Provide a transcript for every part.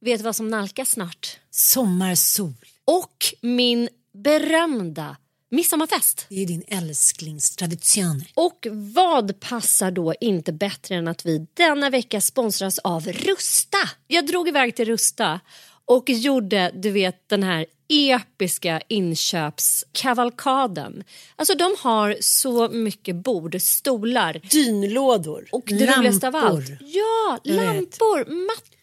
Vet du vad som nalkas snart? Sommarsol. Och min berömda midsommarfest. Det är din älsklingstradition. Och vad passar då inte bättre än att vi denna vecka sponsras av Rusta? Jag drog iväg till Rusta och gjorde, du vet, den här episka inköpskavalkaden. Alltså de har så mycket bord, stolar. Dynlådor. Och det lampor. roligaste av allt. Ja, Jag lampor, mattor.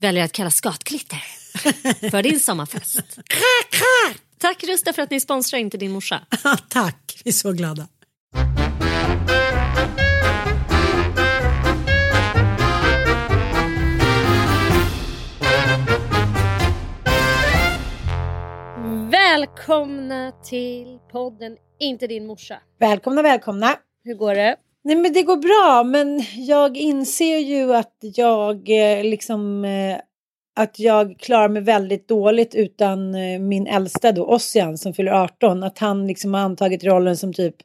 väljer att kalla skatklitter för din sommarfest. Tack Rusta för att ni sponsrar Inte din morsa. Tack, vi är så glada. Välkomna till podden Inte din morsa. Välkomna, välkomna. Hur går det? Nej men det går bra men jag inser ju att jag eh, liksom eh, att jag klarar mig väldigt dåligt utan eh, min äldsta då, Ossian som fyller 18. Att han liksom har antagit rollen som typ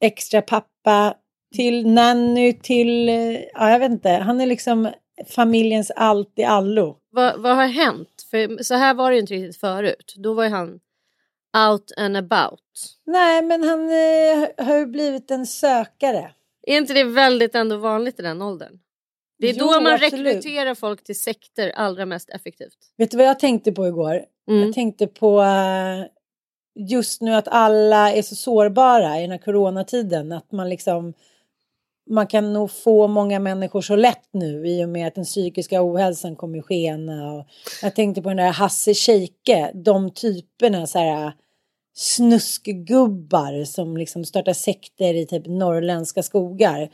extra pappa till nanny till, ja jag vet inte, han är liksom familjens allt i allo. Vad, vad har hänt? För så här var det ju inte riktigt förut. Då var ju han out and about. Nej men han eh, har ju blivit en sökare. Är inte det väldigt ändå vanligt i den åldern? Det är Jo, då man absolut. rekryterar folk till sekter allra mest effektivt. Vet du vad jag tänkte på igår? Mm. Jag tänkte på eh, just nu att alla är så sårbara i den här coronatiden. Att man liksom man kan nog få många människor så lätt nu i och med att den psykiska ohälsan kommer skena. Och jag tänkte på den där Hasse Scheike, de typerna så här snuskgubbar som liksom startar sekter i typ norrländska skogar.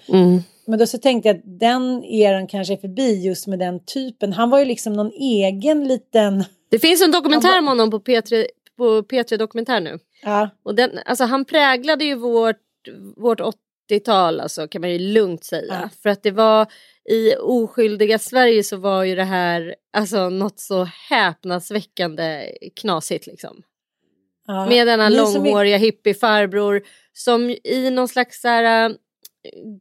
Men då så tänkte jag att den eran kanske är förbi just med den typen. Han var ju liksom någon egen liten... Det finns en dokumentär Han om honom på P3, på P3 Dokumentär nu. Ja, Och den, alltså han präglade ju vårt, vårt 80-tal alltså, kan man ju lugnt säga. Ja. För att det var i oskyldiga Sverige så var ju det här alltså, något så häpnadsväckande knasigt liksom. Ja. Med denna som är- långhåriga hippiefarbror som i någon slags så här, äh,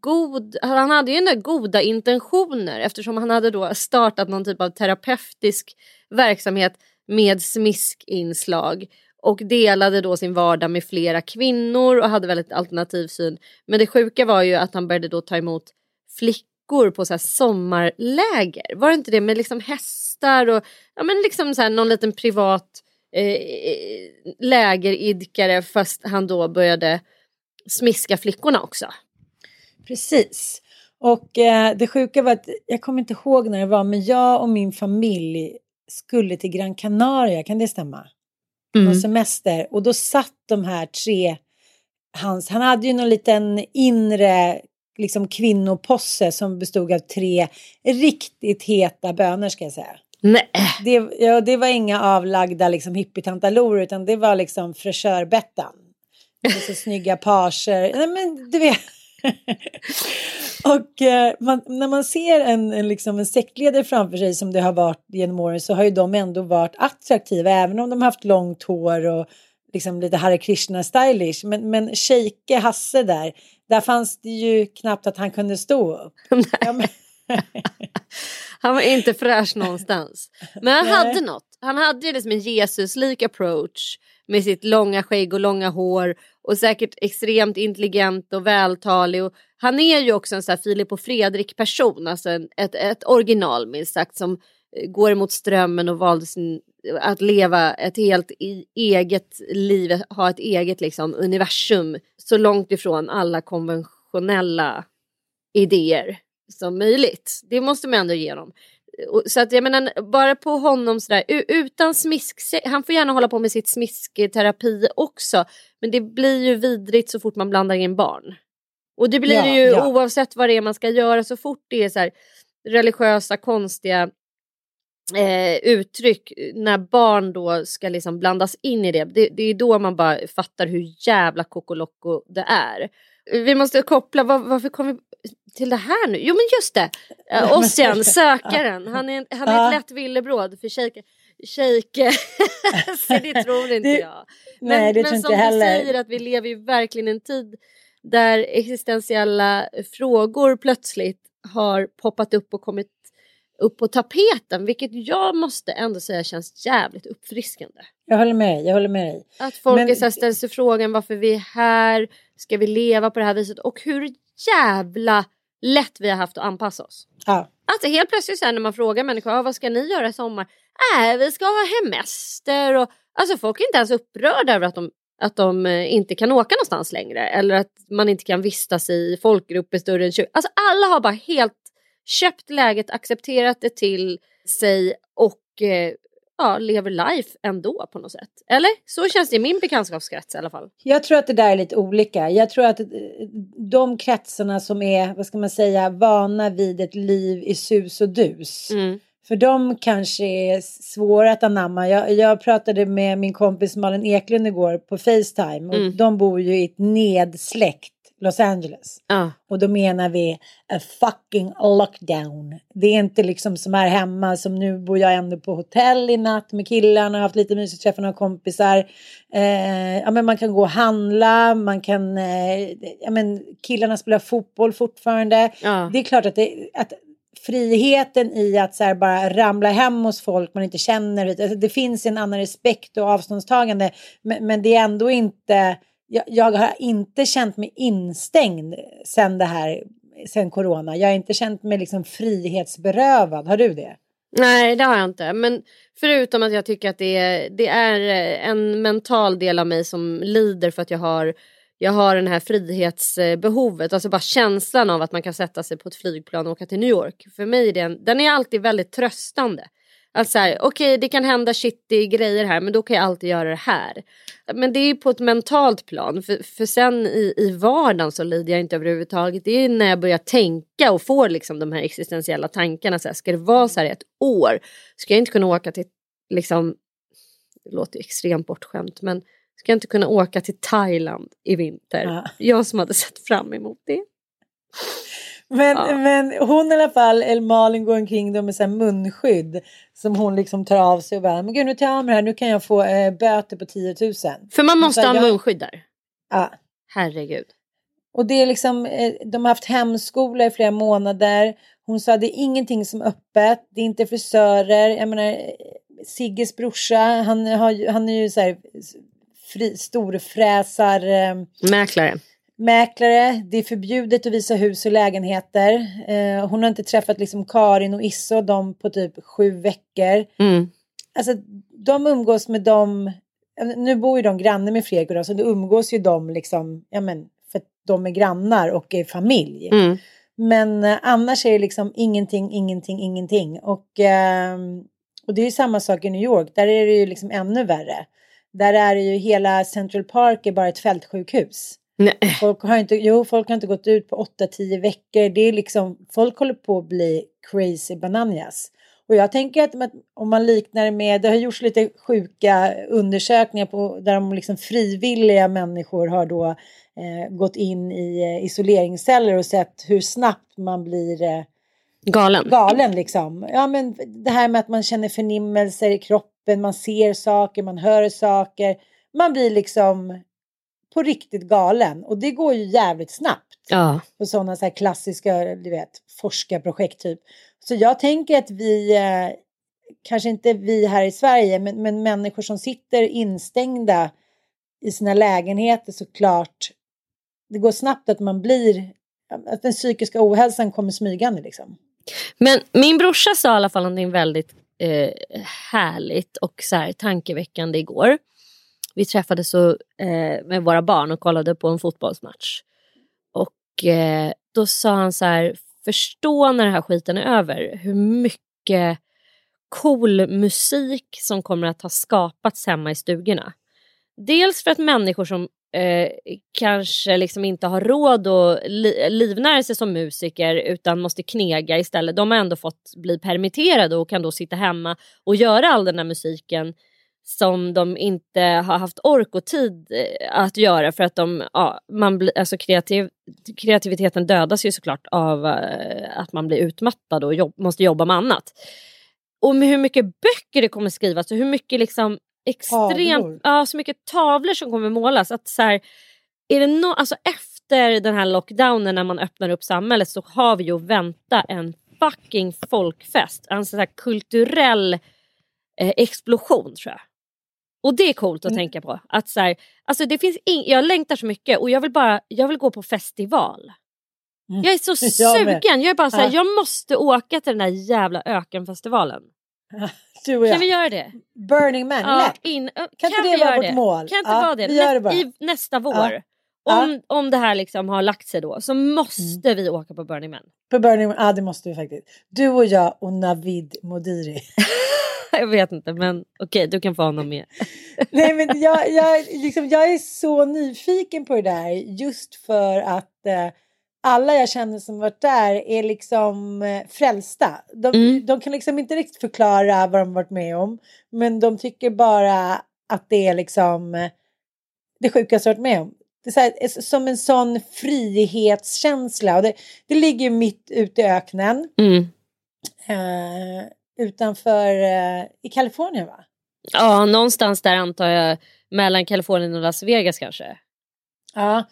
god, han hade ju ändå goda intentioner eftersom han hade då startat någon typ av terapeutisk verksamhet med smiskinslag och delade då sin vardag med flera kvinnor och hade väldigt alternativ syn. Men det sjuka var ju att han började då ta emot flickor på så här sommarläger. Var det inte det med liksom hästar och ja, men liksom så här någon liten privat eh, lägeridkare fast han då började smiska flickorna också. Precis. Och eh, det sjuka var att jag kommer inte ihåg när det var, men jag och min familj skulle till Gran Canaria, kan det stämma? På semester. Och då satt de här tre, hans, han hade ju någon liten inre liksom kvinnoposse som bestod av tre riktigt heta bönor ska jag säga. Nej. Det, ja, det var inga avlagda liksom, hippietantalor utan det var liksom frisörbettan. Det så snygga pager. Nej men du vet. och eh, man, när man ser en, en, liksom en sektledare framför sig som det har varit genom åren så har ju de ändå varit attraktiva även om de haft långt hår och liksom lite Hare Krishna stylish. Men, men Sheike Hasse där, där fanns det ju knappt att han kunde stå upp. Ja, men... han var inte fräsch någonstans. Men han hade något. Han hade ju liksom en Jesus-lik approach med sitt långa skägg och långa hår och säkert extremt intelligent och vältalig. Och han är ju också en sån här Filip och Fredrik person, alltså en, ett, ett original minst sagt som eh, går emot strömmen och valde sin, att leva ett helt eget liv, ha ett eget liksom, universum så långt ifrån alla konventionella idéer som möjligt. Det måste man ändå ge dem. Så att jag menar bara på honom sådär utan smisk, han får gärna hålla på med sitt smiskterapi också. Men det blir ju vidrigt så fort man blandar in barn. Och det blir ja, ju ja. oavsett vad det är man ska göra så fort det är så här, religiösa konstiga eh, uttryck när barn då ska liksom blandas in i det. det. Det är då man bara fattar hur jävla kokoloko det är. Vi måste koppla, var, varför kom vi till det här nu? Jo men just det, uh, Ossian, sökaren, han är, han är ett lätt villebråd för shejker. Shejke, det tror inte jag. Men, Nej, det men tror inte som du heller. säger att vi lever ju verkligen i en tid där existentiella frågor plötsligt har poppat upp och kommit upp på tapeten, vilket jag måste ändå säga känns jävligt uppfriskande. Jag håller med jag håller med dig. Att folk Men... så ställer sig frågan varför vi är här, ska vi leva på det här viset och hur jävla lätt vi har haft att anpassa oss. Ja. Alltså helt plötsligt sen när man frågar människor ah, vad ska ni göra i sommar? Äh, vi ska ha hemester och alltså folk är inte ens upprörda över att de, att de eh, inte kan åka någonstans längre eller att man inte kan vistas i folkgrupper större än 20. Alltså alla har bara helt köpt läget, accepterat det till sig och eh, ja, lever life ändå på något sätt. Eller? Så känns det i min bekantskapskrets i alla fall. Jag tror att det där är lite olika. Jag tror att eh, de kretsarna som är, vad ska man säga, vana vid ett liv i sus och dus. Mm. För de kanske är svåra att anamma. Jag, jag pratade med min kompis Malin Eklund igår på Facetime. Och mm. De bor ju i ett nedsläckt Los Angeles. Ah. Och då menar vi a fucking lockdown. Det är inte liksom som här hemma som nu bor jag ändå på hotell i natt med killarna och haft lite mysigt, träffa några kompisar. Eh, ja, men man kan gå och handla, man kan, eh, ja, men killarna spelar fotboll fortfarande. Ah. Det är klart att, det, att friheten i att så bara ramla hem hos folk man inte känner. Alltså, det finns en annan respekt och avståndstagande. Men, men det är ändå inte jag, jag, har inte känt mig instängd sen det här, sen corona. Jag har inte känt mig liksom frihetsberövad. Har du det? Nej, det har jag inte. Men förutom att jag tycker att det är, det är en mental del av mig som lider för att jag har jag har den här frihetsbehovet, alltså bara känslan av att man kan sätta sig på ett flygplan och åka till New York. För mig är den, den är alltid väldigt tröstande. Att så okej okay, det kan hända shitty grejer här men då kan jag alltid göra det här. Men det är på ett mentalt plan för, för sen i, i vardagen så lider jag inte överhuvudtaget. Det är när jag börjar tänka och får liksom de här existentiella tankarna. Så här, ska det vara så här ett år? Ska jag inte kunna åka till liksom, det låter extremt bortskämt men ska jag inte kunna åka till Thailand i vinter? Ja. Jag som hade sett fram emot det. Men, ja. men hon i alla fall, eller Malin går omkring då med så munskydd som hon liksom tar av sig och bara, men gud nu tar jag av mig det här, nu kan jag få eh, böter på 10 000. För man måste ha jag... munskydd där? Ja. Herregud. Och det är liksom, eh, de har haft hemskola i flera månader. Hon sa det är ingenting som är öppet, det är inte frisörer. Jag menar, Sigges brorsa, han, har, han är ju så här fri, storfräsar... Eh, Mäklare mäklare. Det är förbjudet att visa hus och lägenheter. Eh, hon har inte träffat liksom Karin och Isse och dem på typ sju veckor. Mm. Alltså de umgås med dem. Nu bor ju de grannar med Fredrik och så då umgås ju de liksom, ja men för att de är grannar och är familj. Mm. Men eh, annars är det liksom ingenting, ingenting, ingenting. Och, eh, och det är ju samma sak i New York. Där är det ju liksom ännu värre. Där är det ju hela Central Park är bara ett fältsjukhus. Nej. Folk har inte, jo, folk har inte gått ut på 8-10 veckor. Det är liksom, folk håller på att bli crazy bananas. Och jag tänker att om man liknar det med, det har gjorts lite sjuka undersökningar på, där de liksom frivilliga människor har då eh, gått in i eh, isoleringsceller och sett hur snabbt man blir eh, galen. galen liksom. Ja, men det här med att man känner förnimmelser i kroppen, man ser saker, man hör saker. Man blir liksom på riktigt galen och det går ju jävligt snabbt. Ja. På sådana så här klassiska du vet, forskarprojekt typ. Så jag tänker att vi, eh, kanske inte vi här i Sverige, men, men människor som sitter instängda i sina lägenheter såklart. Det går snabbt att man blir, att den psykiska ohälsan kommer smygande liksom. Men min brorsa sa i alla fall någonting väldigt eh, härligt och så här, tankeväckande igår. Vi träffades så, eh, med våra barn och kollade på en fotbollsmatch. Och eh, då sa han så här, förstå när den här skiten är över hur mycket cool musik som kommer att ha skapats hemma i stugorna. Dels för att människor som eh, kanske liksom inte har råd att li livnära sig som musiker utan måste knega istället. De har ändå fått bli permitterade och kan då sitta hemma och göra all den här musiken som de inte har haft ork och tid eh, att göra för att de, ja, man blir, alltså kreativ, kreativiteten dödas ju såklart av uh, att man blir utmattad och jobb, måste jobba med annat. Och med hur mycket böcker det kommer skrivas och hur mycket liksom extremt, ja, så mycket tavlor som kommer målas. Att så här, är det no, alltså efter den här lockdownen när man öppnar upp samhället så har vi ju att vänta en fucking folkfest. En sån här kulturell eh, explosion tror jag. Och det är coolt att mm. tänka på. Att så här, alltså det finns in, jag längtar så mycket och jag vill bara jag vill gå på festival. Mm. Jag är så sugen. Jag, är bara så här, jag måste åka till den där jävla ökenfestivalen. Du och jag. Kan vi göra det? Burning Man, ja, in, kan, kan inte det vara vårt det? mål? Kan inte ja, vara det? Det I nästa vår. Ja. Om, om det här liksom har lagt sig då så måste mm. vi åka på Burning Man. På Burning Man, ja det måste vi faktiskt. Du och jag och Navid Modiri. jag vet inte, men okej, okay, du kan få honom med. Nej, men jag, jag, liksom, jag är så nyfiken på det där just för att eh, alla jag känner som varit där är liksom eh, frälsta. De, mm. de kan liksom inte riktigt förklara vad de varit med om, men de tycker bara att det är liksom eh, det sjukaste jag varit med om. Det är här, som en sån frihetskänsla. Och det, det ligger mitt ute i öknen. Mm. Eh, utanför eh, i Kalifornien va? Ja, någonstans där antar jag mellan Kalifornien och Las Vegas kanske. Ja,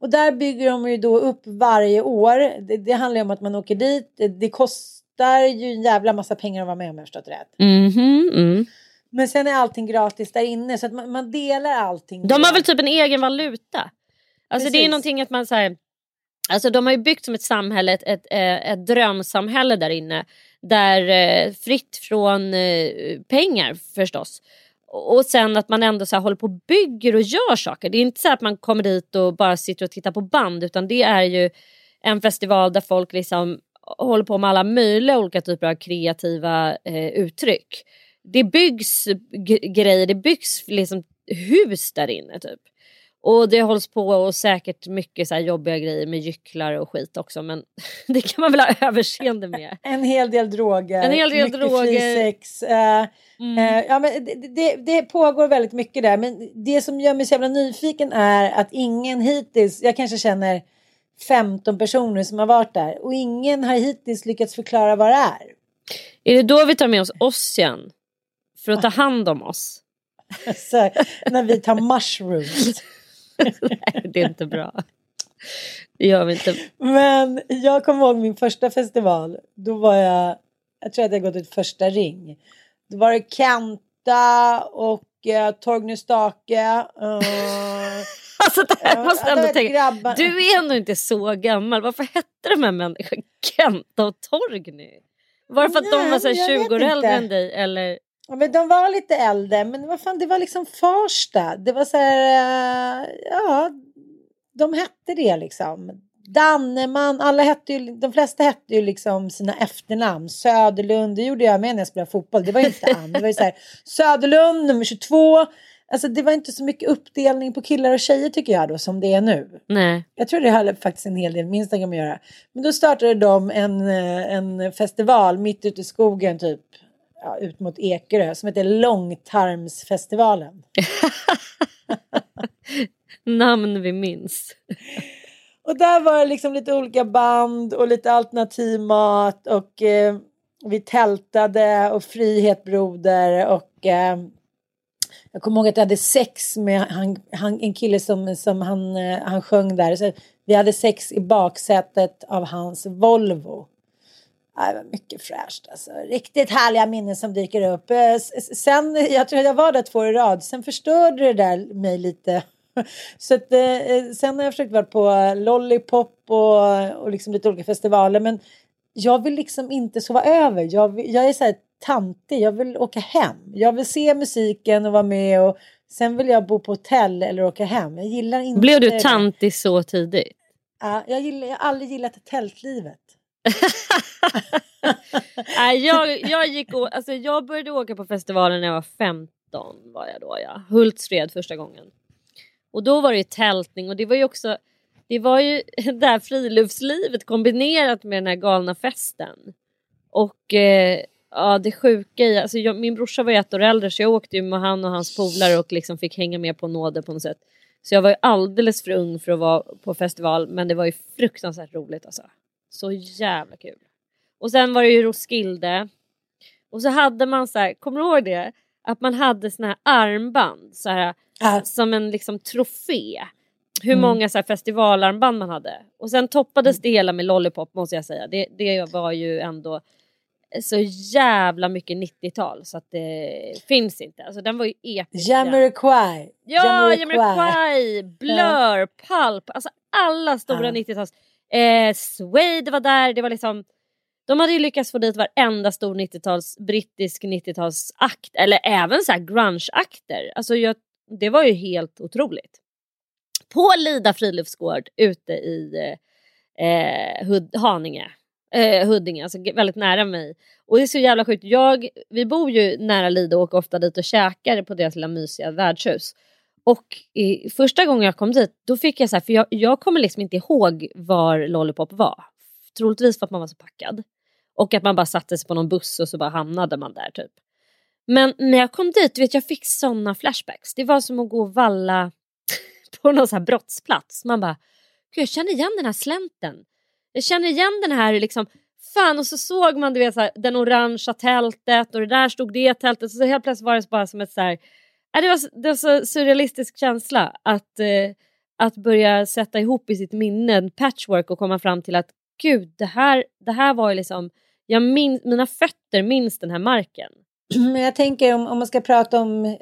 och där bygger de ju då upp varje år. Det, det handlar ju om att man åker dit. Det, det, kostar ju en jävla massa pengar att vara med om jag förstått rätt. Mm -hmm, mm. Men sen är allting gratis där inne så att man, man delar allting. De har väl typ en egen valuta? Alltså Precis. det är någonting att man säger Alltså de har ju byggt som ett samhälle, ett, ett, eh, ett drömsamhälle där inne. Där eh, fritt från eh, pengar förstås. Och sen att man ändå så här håller på och bygger och gör saker. Det är inte så att man kommer dit och bara sitter och tittar på band utan det är ju en festival där folk liksom håller på med alla möjliga olika typer av kreativa eh, uttryck. Det byggs grejer, det byggs liksom hus där inne typ. Och det hålls på och säkert mycket så jobbiga grejer med gycklar och skit också men det kan man väl ha överseende med. En hel del droger. En hel del mycket droger. Sex. Uh, mm. uh, ja, men det, det, det, pågår väldigt mycket där men det som gör mig så jävla nyfiken är att ingen hittills, jag kanske känner 15 personer som har varit där och ingen har hittills lyckats förklara vad det är. Är det då vi tar med oss Ossian? För att ta hand om oss? så, när vi tar mushrooms. Nej, det är inte bra. Det gör vi inte. Men jag kommer ihåg min första festival. Då var jag, jag tror att jag gått ut första ring. Då var det Kenta och uh, Torgny Stake. Uh, alltså det här måste jag ändå tänka. Grabbar. Du är ändå inte så gammal. Varför hette de här människorna Kenta och Torgny? Var det för att Nej, de var så 20 år äldre än dig? Eller? Ja, men de var lite äldre, men vad fan, det var liksom Farsta. Det var så här, uh, ja, de hette det liksom. Danneman, alla hette ju, de flesta hette ju liksom sina efternamn. Söderlund, det gjorde jag med när jag spelade fotboll. Det var inte Ann. Det var ju så här, Söderlund nummer 22. Alltså det var inte så mycket uppdelning på killar och tjejer tycker jag då som det är nu. Nej. Jag tror det hade faktiskt en hel del med Instagram att göra. Men då startade de en, eh, en festival mitt ute i skogen typ. Ja, ut mot Ekerö som heter Långtarmsfestivalen. Namn vi minns. Och där var det liksom lite olika band och lite alternativ mat och eh, vi tältade och Frihet Broder och eh, jag kommer ihåg att jag hade sex med han, han, en kille som, som han, eh, han sjöng där. Så vi hade sex i baksätet av hans Volvo. Det var mycket fräscht alltså. Riktigt härliga minnen som dyker upp. Eh, sen, jag tror jag var där två år i rad. Sen förstörde det där mig lite. Så att, eh, sen har jag försökt vara på Lollipop och, och liksom lite olika festivaler. Men jag vill liksom inte sova över. Jag, jag är så här tantig. Jag vill åka hem. Jag vill se musiken och vara med. Och sen vill jag bo på hotell eller åka hem. Jag gillar inte... Blev du tantig så tidigt? Ja, jag, gillar, jag har aldrig gillat tältlivet. Nej, jag, jag, gick och, alltså jag började åka på festivalen när jag var 15. var jag då ja. Hultsfred första gången. Och då var det ju tältning och det var ju också det var ju det här friluftslivet kombinerat med den här galna festen. Och eh, ja, det sjuka i, alltså jag, min brorsa var ju ett år äldre så jag åkte ju med han och hans polare och liksom fick hänga med på nåder på något sätt. Så jag var ju alldeles för ung för att vara på festival men det var ju fruktansvärt roligt alltså. Så jävla kul. Och sen var det ju Roskilde. Och så hade man så här, kommer du ihåg det? Att man hade såna här armband så här, äh. som en liksom trofé. Hur mm. många så här, festivalarmband man hade. Och sen toppades mm. det hela med Lollipop måste jag säga. Det, det var ju ändå så jävla mycket 90-tal så att det finns inte. Alltså den var ju episk. Jamiroquai. Ja, Jamiroquai, Blur, ja. Pulp. Alltså alla stora ja. 90-tals. Eh, Suede var där. Det var liksom de hade ju lyckats få dit varenda stor 90-tals brittisk 90-talsakt eller även så här grunge-akter. Alltså jag, det var ju helt otroligt. På Lida friluftsgård ute i eh, eh Hud, Haninge, eh, Huddinge, alltså väldigt nära mig. Och det är så jävla sjukt. Jag, vi bor ju nära Lida och åker ofta dit och käkar på deras lilla mysiga värdshus. Och i, första gången jag kom dit då fick jag så här, för jag, jag kommer liksom inte ihåg var Lollipop var. Troligtvis för att man var så packad. Och att man bara satte sig på någon buss och så bara hamnade man där typ. Men när jag kom dit, du vet jag fick sådana flashbacks. Det var som att gå och valla på någon så här brottsplats. Man bara, Gud, jag känner igen den här slänten. Jag känner igen den här liksom, fan och så såg man du vet, så här, den orangea tältet och det där stod det tältet. Så helt plötsligt var det bara som ett så här, det, var, det var så surrealistisk känsla att, eh, att börja sätta ihop i sitt minne en patchwork och komma fram till att gud, det här, det här var ju liksom jag minns, mina fötter minns den här marken. Mm, men jag tänker om, om man ska prata om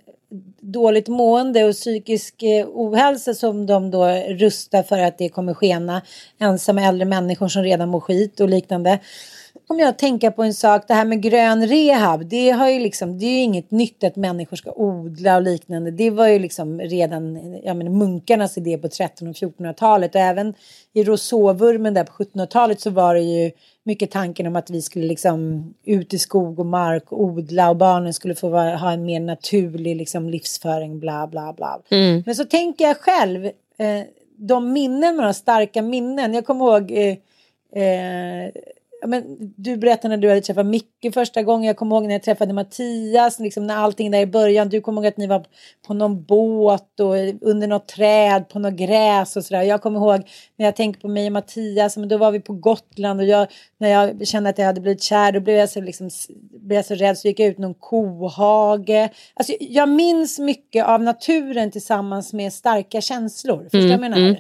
dåligt mående och psykisk eh, ohälsa som de då rustar för att det kommer skena. Ensamma äldre människor som redan mår skit och liknande. Om jag tänker på en sak, det här med grön rehab, det, har ju liksom, det är ju inget nytt att människor ska odla och liknande. Det var ju liksom redan menar, munkarnas idé på 1300 och 1400-talet och även i Rousseau-vurmen där på 1700-talet så var det ju mycket tanken om att vi skulle liksom ut i skog och mark och odla och barnen skulle få vara, ha en mer naturlig liksom livsföring bla bla bla. Mm. Men så tänker jag själv, eh, de minnen man har, starka minnen. Jag kommer ihåg eh, eh, men, du berättade när du hade träffat Micke första gången. Jag kommer ihåg när jag träffade Mattias, liksom när allting där i början. Du kommer ihåg att ni var på någon båt och under något träd på något gräs och sådär. Jag kommer ihåg när jag tänker på mig och Mattias, men då var vi på Gotland och jag, när jag kände att jag hade blivit kär, då blev jag så, liksom, blev jag så rädd så gick jag ut någon kohage. Alltså, jag minns mycket av naturen tillsammans med starka känslor. Förstår du mm, vad jag menar? Mm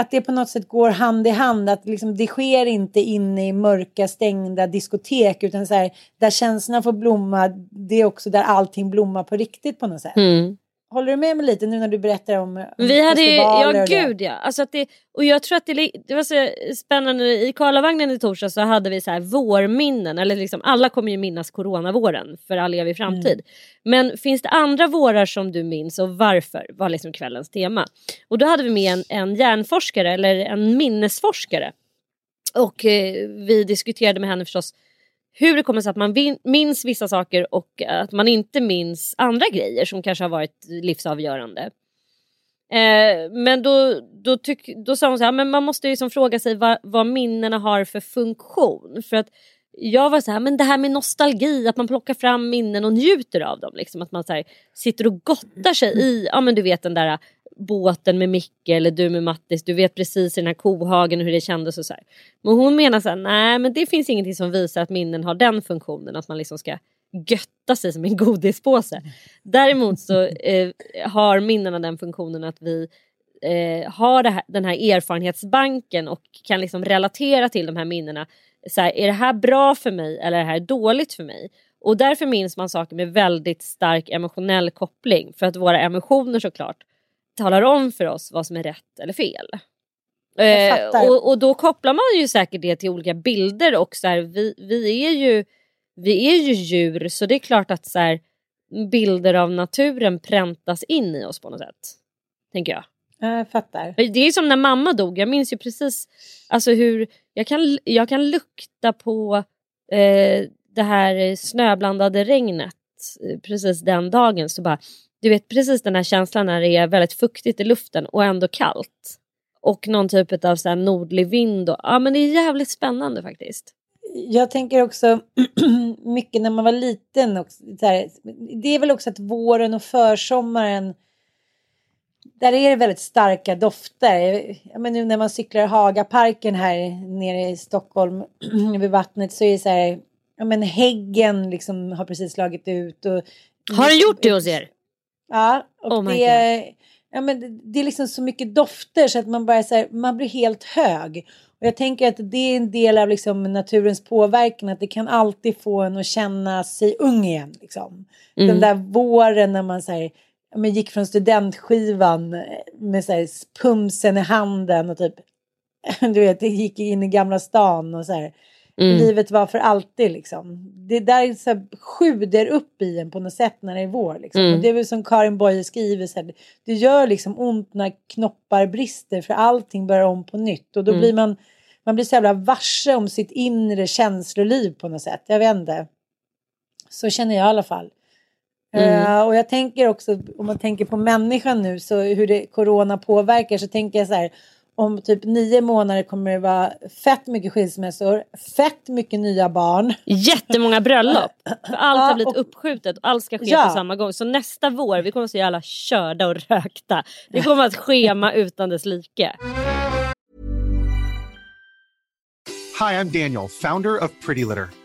att det på något sätt går hand i hand. Att liksom, det sker inte inne i mörka stängda diskotek utan så här, där känslorna får blomma. Det är också där allting blommar på riktigt på något sätt. Mm. Håller du med mig lite nu när du berättar om, om Vi hade ju, ja gud ja. Alltså att det, och jag tror att det, det var så spännande. I Karlavagnen i torsdag så hade vi så här vårminnen. Eller liksom, alla kommer ju minnas coronavåren för all evig framtid. Mm. Men finns det andra vårar som du minns och varför? var liksom kvällens tema. Och då hade vi med en, en hjärnforskare eller en minnesforskare. Och eh, vi diskuterade med henne förstås hur det kommer sig att man minns vissa saker och att man inte minns andra grejer som kanske har varit livsavgörande. Eh, men då, då, tyck, då sa hon så här, men man måste ju liksom fråga sig vad, vad minnena har för funktion. För att jag var så här, men det här med nostalgi, att man plockar fram minnen och njuter av dem. Liksom, att man så här, sitter och gottar sig i, ja men du vet den där båten med Micke eller du med Mattis, du vet precis i den här kohagen hur det kändes och så här. Men hon menar så här, nej men det finns ingenting som visar att minnen har den funktionen, att man liksom ska götta sig som en godispåse. Däremot så eh, har minnena den funktionen att vi eh, har här, den här erfarenhetsbanken och kan liksom relatera till de här minnena. Så här, är det här bra för mig eller är det här dåligt för mig? Och därför minns man saker med väldigt stark emotionell koppling. För att våra emotioner såklart talar om för oss vad som är rätt eller fel. Eh, och, och, då kopplar man ju säkert det till olika bilder och så här, vi, vi, är ju, vi är ju djur så det är klart att så här, bilder av naturen präntas in i oss på något sätt. Tänker jag. Jag fattar. Det är som när mamma dog. Jag minns ju precis alltså hur jag kan, jag kan lukta på eh, det här snöblandade regnet eh, precis den dagen. Så bara, du vet precis den här känslan när det är väldigt fuktigt i luften och ändå kallt. Och någon typ av så här nordlig vind. Och, ja men det är jävligt spännande faktiskt. Jag tänker också mycket när man var liten. Också, här, det är väl också att våren och försommaren där är det väldigt starka dofter. Men nu när man cyklar Hagaparken här nere i Stockholm vid vattnet så är det så här, ja men häggen liksom har precis slagit ut. Och, har den gjort det hos er? Ja, och oh det, ja, men det, det är liksom så mycket dofter så att man bara så här, man blir helt hög. Och jag tänker att det är en del av liksom naturens påverkan att det kan alltid få en att känna sig ung igen. Liksom. Mm. Den där våren när man så här, men gick från studentskivan med så här, pumsen i handen och typ du vet, gick in i Gamla stan och så här. Mm. Livet var för alltid liksom. Det där så här, sjuder upp i en på något sätt när det är vår. Liksom. Mm. Och det är väl som Karin Boye skriver, så här, det gör liksom ont när knoppar brister för allting börjar om på nytt. Och då mm. blir man, man blir så jävla varse om sitt inre känsloliv på något sätt. Jag vet inte. Så känner jag i alla fall. Uh, och jag tänker också, om man tänker på människan nu, så hur det, corona påverkar, så tänker jag så här, om typ nio månader kommer det vara fett mycket skilsmässor, fett mycket nya barn. Jättemånga bröllop. För allt har blivit uppskjutet och allt ska ske ja. på samma gång. Så nästa vår, vi kommer att se alla körda och rökta. Det kommer att schema utan dess like. Hi, I'm Daniel, founder of Pretty Litter.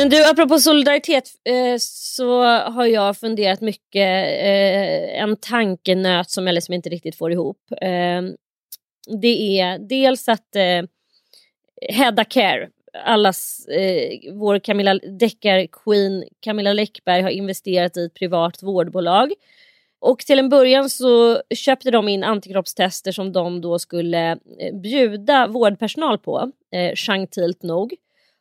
Men du, apropå solidaritet eh, så har jag funderat mycket, eh, en tankenöt som jag liksom inte riktigt får ihop. Eh, det är dels att eh, Hedda Care, allas, eh, vår Camilla Deckar-queen Camilla Läckberg har investerat i ett privat vårdbolag. Och till en början så köpte de in antikroppstester som de då skulle eh, bjuda vårdpersonal på, eh, gentilt nog.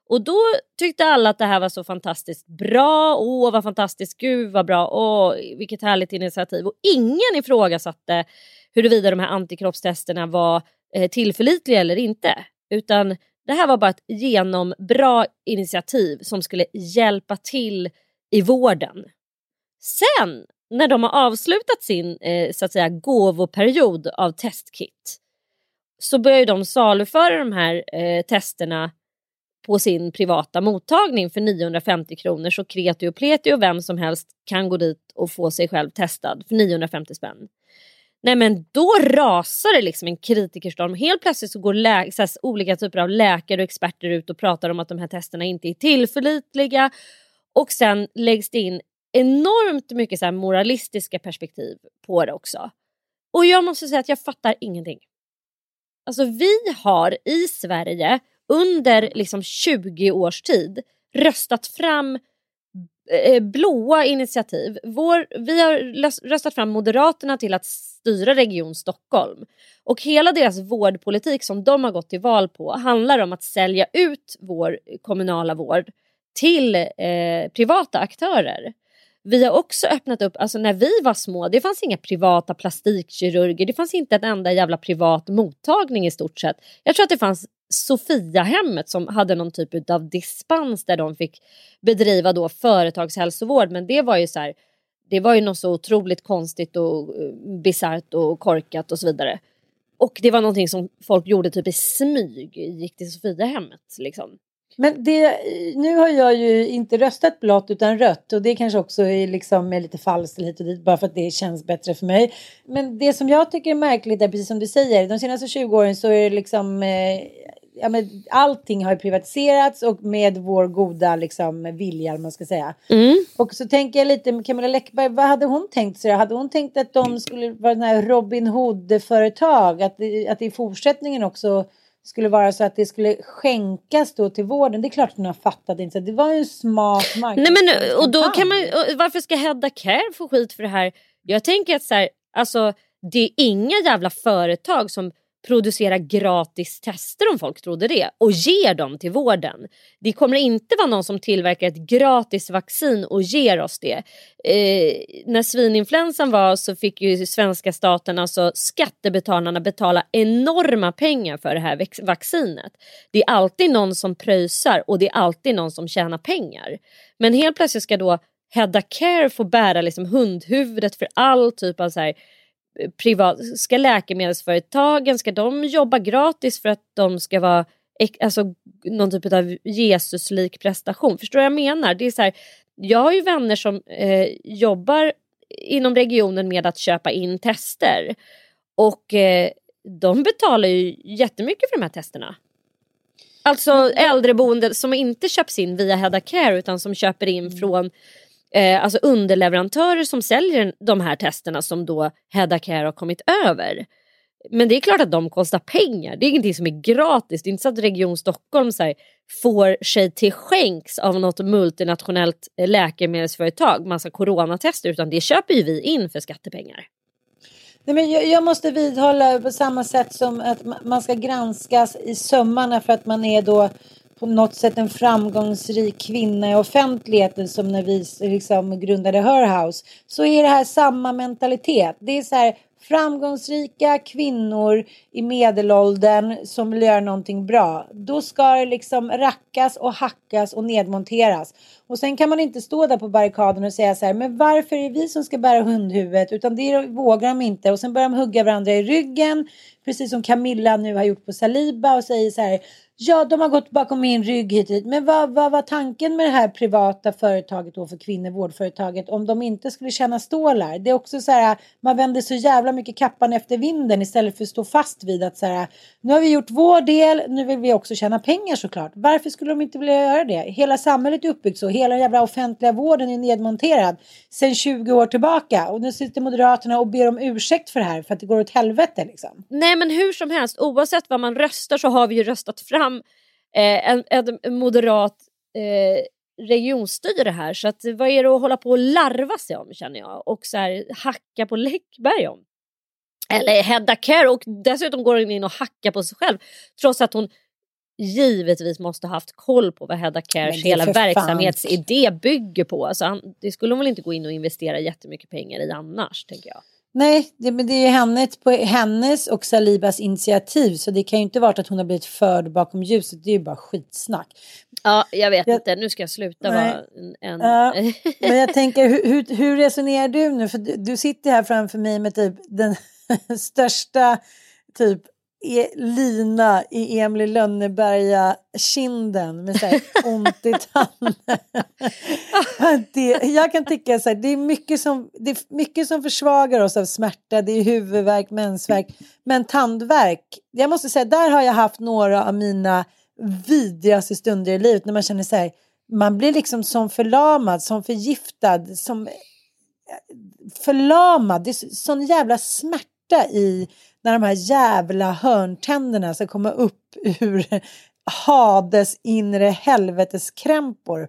Och då tyckte alla att det här var så fantastiskt bra. Åh vad fantastiskt, gud vad bra, åh vilket härligt initiativ. Och ingen ifrågasatte huruvida de här antikroppstesterna var eh, tillförlitliga eller inte. Utan det här var bara ett genombra initiativ som skulle hjälpa till i vården. Sen när de har avslutat sin eh, så att säga gåvoperiod av testkit så börjar de saluföra de här eh, testerna på sin privata mottagning för 950 kronor så kreti och pleti och vem som helst kan gå dit och få sig själv testad för 950 spänn. Nej men då rasar det liksom en kritikerstorm. Helt plötsligt så går lä- så här, olika typer av läkare och experter ut och pratar om att de här testerna inte är tillförlitliga. Och sen läggs det in enormt mycket så här, moralistiska perspektiv på det också. Och jag måste säga att jag fattar ingenting. Alltså vi har i Sverige under liksom 20 års tid röstat fram eh, eh, blåa initiativ. Vår, vi har röstat fram Moderaterna till att styra Region Stockholm. Och hela deras vårdpolitik som de har gått till val på handlar om att sälja ut vår kommunala vård till eh, privata aktörer. Vi har också öppnat upp, alltså när vi var små, det fanns inga privata plastikkirurger, det fanns inte en enda jävla privat mottagning i stort sett. Jag tror att det fanns Sofiahemmet som hade någon typ av dispens där de fick bedriva då företagshälsovård men det var ju så här, det var ju något så otroligt konstigt och eh, bisarrt och korkat och så vidare. Och det var någonting som folk gjorde typ i smyg, gick till Sofiahemmet liksom. Men det, nu har jag ju inte röstat blått utan rött och det kanske också är liksom är lite falskt hit och dit bara för att det känns bättre för mig. Men det som jag tycker är märkligt är precis som du säger, de senaste 20 åren så är det liksom eh, ja, men allting har privatiserats och med vår goda liksom, vilja, man ska säga. Mm. Och så tänker jag lite med Camilla Läckberg, vad hade hon tänkt sig? Hade hon tänkt att de skulle vara den här Robin Hood-företag? Att, att det i fortsättningen också skulle vara så att det skulle skänkas då till vården. Det är klart att hon har fattat inte. Det var ju en smart Nej men och då kan man varför ska Hedda Care få skit för det här? Jag tänker att så här, alltså det är inga jävla företag som producera gratis tester om folk trodde det och ger dem till vården. Det kommer inte vara någon som tillverkar ett gratis vaccin och ger oss det. Eh, när svininfluensan var så fick ju svenska staten, alltså skattebetalarna betala enorma pengar för det här vaccinet. Det är alltid någon som pröjsar och det är alltid någon som tjänar pengar. Men helt plötsligt ska då Hedda Care få bära liksom hundhuvudet för all typ av så här privat, ska läkemedelsföretagen, ska de jobba gratis för att de ska vara alltså, någon typ av Jesuslik prestation? Förstår du vad jag menar? Det är så här, jag har ju vänner som eh, jobbar inom regionen med att köpa in tester och eh, de betalar ju jättemycket för de här testerna. Alltså äldreboende som inte köps in via Hedda Care utan som köper in mm. från eh, alltså underleverantörer som säljer de här testerna som då Hedda Care har kommit över. Men det är klart att de kostar pengar. Det är ingenting som är gratis. Det är inte så att Region Stockholm så här, får sig till skänks av något multinationellt eh, läkemedelsföretag massa coronatester utan det köper ju vi in för skattepengar. Nej, men jag, jag, måste vidhålla på samma sätt som att man ska granskas i sömmarna för att man är då på något sätt en framgångsrik kvinna i offentligheten som när vi liksom grundade Her House så är det här samma mentalitet. Det är så här framgångsrika kvinnor i medelåldern som vill göra någonting bra. Då ska det liksom rackas och hackas och nedmonteras. Och sen kan man inte stå där på barrikaden och säga så här, men varför är det vi som ska bära hundhuvudet? Utan det vågar de inte. Och sen börjar de hugga varandra i ryggen, precis som Camilla nu har gjort på Saliba och säger så här, Ja, de har gått bakom min rygg hit och dit. Men vad, vad var tanken med det här privata företaget då för kvinnor, vårdföretaget, om de inte skulle tjäna stålar? Det är också så här, man vänder så jävla mycket kappan efter vinden istället för att stå fast vid att så här, nu har vi gjort vår del, nu vill vi också tjäna pengar såklart. Varför skulle de inte vilja göra det? Hela samhället är uppbyggt så, hela den jävla offentliga vården är nedmonterad sedan 20 år tillbaka och nu sitter Moderaterna och ber om ursäkt för det här för att det går åt helvete liksom. Nej men hur som helst, oavsett vad man röstar så har vi ju röstat fram eh, en, en moderat eh, regionstyre här. Så att, vad är det att hålla på och larva sig om känner jag och så här, hacka på Läckberg om. Eller Hedda Kerr och dessutom går hon in och hackar på sig själv trots att hon givetvis måste ha haft koll på vad Hedda Kers hela verksamhetsidé bygger på. Alltså det skulle hon väl inte gå in och investera jättemycket pengar i annars, tänker jag. Nej, det, men det är ju hennes, på hennes och Salibas initiativ så det kan ju inte vara att hon har blivit förd bakom ljuset. Det är ju bara skitsnack. Ja, jag vet jag, inte. Nu ska jag sluta Nej. vara en... Ja, men jag tänker, hur, hur, resonerar du nu? För du, du sitter här framför mig med typ den största typ lina i Emil Lönneberga kinden med så här ont i tanden. det, jag kan tycka så här, det är, mycket som, det är mycket som försvagar oss av smärta, det är huvudvärk, mensvärk, men tandvärk, jag måste säga där har jag haft några av mina vidrigaste stunder i livet när man känner så här, man blir liksom som förlamad, som förgiftad, som förlamad, det är sån jävla smärta i när de här jävla hörntänderna ska komma upp ur Hades inre helveteskrämpor.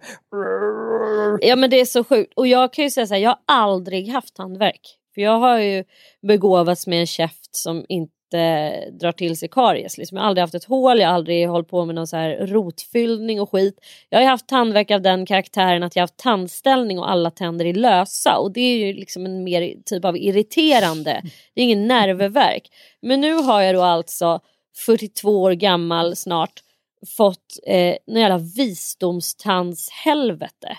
Ja men det är så sjukt. Och jag kan ju säga så här, jag har aldrig haft tandvärk. För jag har ju begåvats med en käft som inte Eh, drar till sig karies. Liksom. Jag har aldrig haft ett hål, jag har aldrig hållit på med någon så här rotfyllning och skit. Jag har haft tandvärk av den karaktären att jag har haft tandställning och alla tänder är lösa. Och det är ju liksom en mer typ av irriterande, det är ingen nervverk. Men nu har jag då alltså 42 år gammal snart fått eh, någon jävla visdomstandshelvete.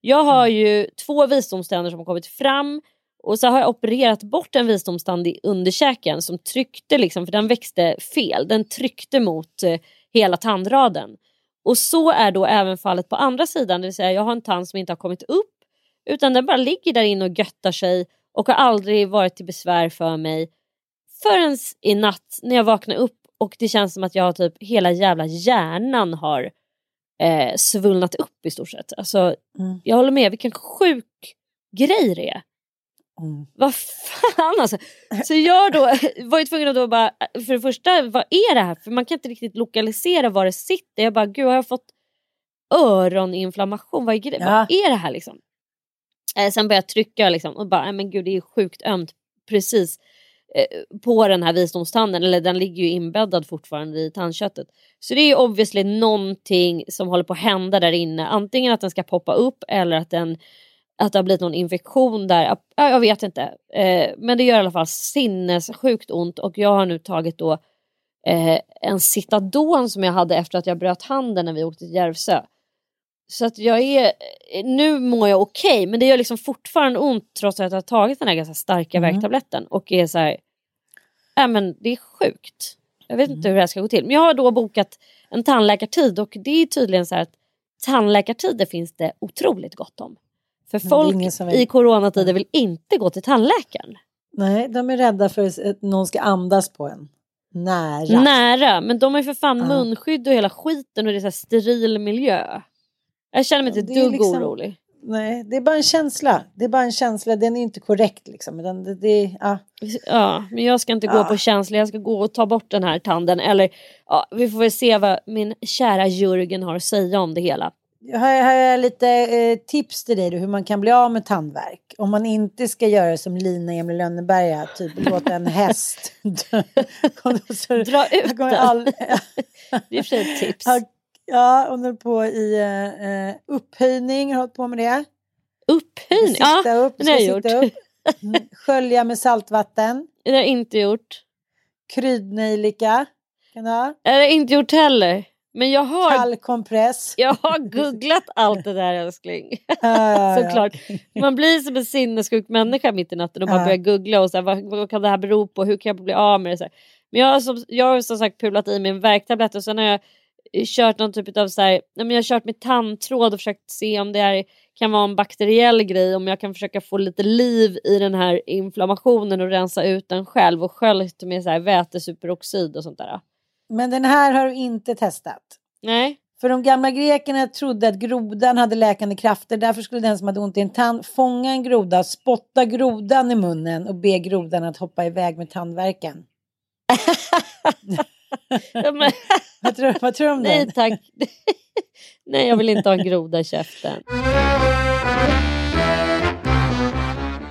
Jag har ju två visdomständer som har kommit fram och så har jag opererat bort en visdomstand i underkäken som tryckte liksom, för den växte fel. Den tryckte mot eh, hela tandraden. Och så är då även fallet på andra sidan, det vill säga jag har en tand som inte har kommit upp utan den bara ligger där inne och göttar sig och har aldrig varit till besvär för mig förrän i natt när jag vaknar upp och det känns som att jag har typ hela jävla hjärnan har eh, svullnat upp i stort sett. Alltså, mm. Jag håller med, vilken sjuk grej det är. Mm. Vad fan alltså. Så jag då var ju tvungen att då bara, för det första vad är det här? För man kan inte riktigt lokalisera var det sitter. Jag bara, gud har jag fått öroninflammation? Vad är, ja. vad är det här liksom? Eh, sen började jag trycka liksom, och bara, men gud det är sjukt ömt precis eh, på den här visdomstanden. Eller den ligger ju inbäddad fortfarande i tandköttet. Så det är ju obviously någonting som håller på att hända där inne. Antingen att den ska poppa upp eller att den att det har blivit någon infektion där. Jag vet inte. Eh, men det gör i alla fall sinnessjukt ont och jag har nu tagit då eh, en Citadon som jag hade efter att jag bröt handen när vi åkte till Järvsö. Så att jag är, nu mår jag okej okay, men det gör liksom fortfarande ont trots att jag har tagit den här ganska starka mm. värktabletten och är så här, äh, men det är sjukt. Jag vet mm. inte hur det här ska gå till. Men jag har då bokat en tandläkartid och det är tydligen så här att tandläkartider finns det otroligt gott om. För folk vill... i coronatider vill inte gå till tandläkaren. Nej, de är rädda för att någon ska andas på en. Nära. Nära, men de har ju för fan ja. munskydd och hela skiten och det är så steril miljö. Jag känner mig inte ett dugg liksom, orolig. Nej, det är bara en känsla. Det är bara en känsla, den är inte korrekt liksom. Den, det, det, ja. ja, men jag ska inte gå på känsla, jag ska gå och ta bort den här tanden. Eller ja, vi får väl se vad min kära Jörgen har att säga om det hela. Jag har, har jag lite eh, tips till dig då, hur man kan bli av med tandvärk. Om man inte ska göra som Lina Emil Lönneberga, typ låta en häst dra ut den. All... det är för ett tips. Ja, hon höll på i eh, upphöjning, har hållit på med det. Upphöjning? Ja, upp, det har jag gjort. Upp. Mm. Skölja med saltvatten. Det har jag inte gjort. Kryddnejlika. Kan du ha? Det har jag inte gjort heller. Men jag har, Kall kompress. Jag har googlat allt det där älskling. Ja, Såklart. Ja. Man blir som en sinnessjuk människa mitt i natten och bara börjar googla och så här, vad, vad, kan det här bero på? Hur kan jag bli av med det? Så här. Men jag har, som, jag har som sagt pulat i mig en värktablett och sen har jag kört någon typ av så här, jag har kört med tandtråd och försökt se om det här kan vara en bakteriell grej, om jag kan försöka få lite liv i den här inflammationen och rensa ut den själv och sköljt med så här vätesuperoxid och sånt där. Men den här har du inte testat? Nej. För de gamla grekerna trodde att grodan hade läkande krafter. Därför skulle den som hade ont i en tand fånga en groda, spotta grodan i munnen och be grodan att hoppa iväg med. Ja, men, vad, tror, vad tror du om nej den? tack. nej jag vill inte ha en groda i käften.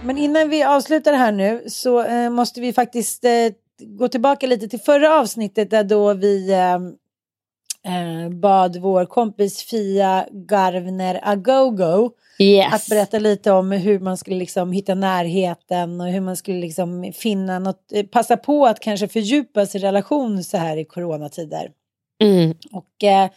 Men innan vi avslutar här nu så eh, måste vi faktiskt eh, gå tillbaka lite till förra avsnittet där då vi eh, eh, bad vår kompis Fia Garvner Agogo Yes. att berätta lite om hur man skulle liksom hitta närheten och hur man skulle liksom finna något, eh, passa på att kanske fördjupa sin relation så här i coronatider. Mm. Och eh,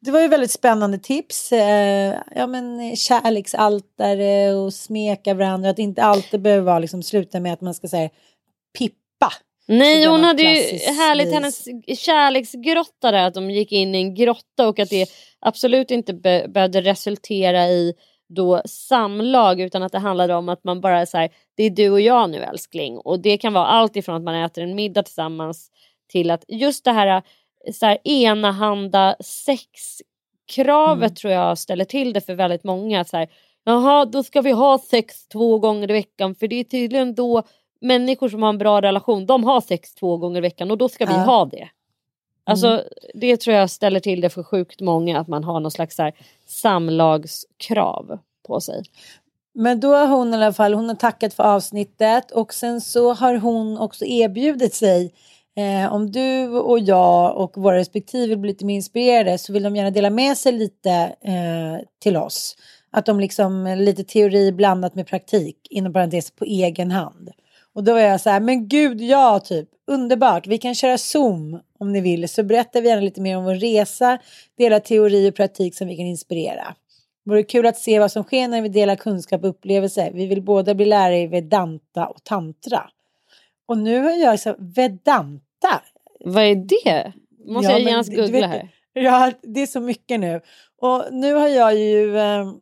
det var ju väldigt spännande tips. Eh, ja men kärleksaltare och smeka varandra. Att inte alltid behöver vara liksom sluta med att man ska säga pippa. Nej hon hade ju härligt vis. hennes kärleksgrotta där att de gick in i en grotta och att det absolut inte be behövde resultera i då samlag utan att det handlade om att man bara så här, det är du och jag nu älskling och det kan vara allt ifrån att man äter en middag tillsammans till att just det här, så här enahanda sexkravet Mm. tror jag ställer till det för väldigt många. Så här, Jaha, då ska vi ha sex två gånger i veckan för det är tydligen då människor som har en bra relation, de har sex två gånger i veckan och då ska vi Ja. ha det. Alltså Mm. det tror jag ställer till det för sjukt många att man har någon slags så här, samlagskrav på sig. Men då har hon i alla fall, hon har tackat för avsnittet och sen så har hon också erbjudit sig eh, om du och jag och våra respektive vill bli lite mer inspirerade så vill de gärna dela med sig lite eh, till oss. Att de liksom lite teori blandat med praktik inom parentes på egen hand. Och då var jag så här, men gud ja typ, underbart, vi kan köra Zoom om ni vill så berättar vi gärna lite mer om vår resa, dela teori och praktik som vi kan inspirera. Vore kul att se vad som sker när vi delar kunskap och upplevelser. Vi vill båda bli lärare i Vedanta och Tantra. Och nu har jag så Vedanta. Vad är det? Måste Ja, jag genast googla här. Ja, det är så mycket nu. Och nu har jag ju... Eh,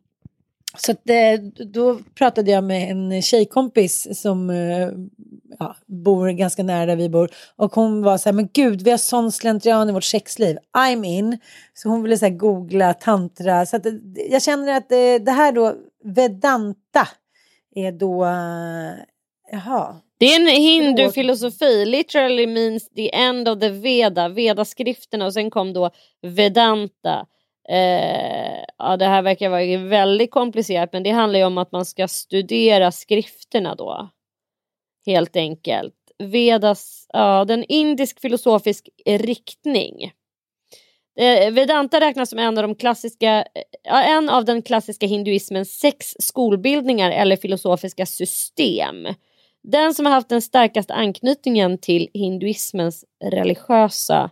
så att, eh, då pratade jag med en tjejkompis som eh, ja, bor ganska nära där vi bor. Och hon var så här, men gud, vi har sån slentrian i vårt sexliv. I'm in. Så hon ville så googla tantra. Så att, eh, jag känner att det här då, Vedanta, är då... Jaha. Det är en hindufilosofi, literally means the end of the Veda, Vedaskrifterna och sen kom då Vedanta. Eh, ja, det här verkar vara väldigt komplicerat men det handlar ju om att man ska studera skrifterna då. Helt enkelt. Vedas, ja, den indisk filosofisk riktning. Eh, Vedanta räknas som en av, de klassiska, eh, ja, en av den klassiska hinduismens sex skolbildningar eller filosofiska system. Den som har haft den starkaste anknytningen till hinduismens religiösa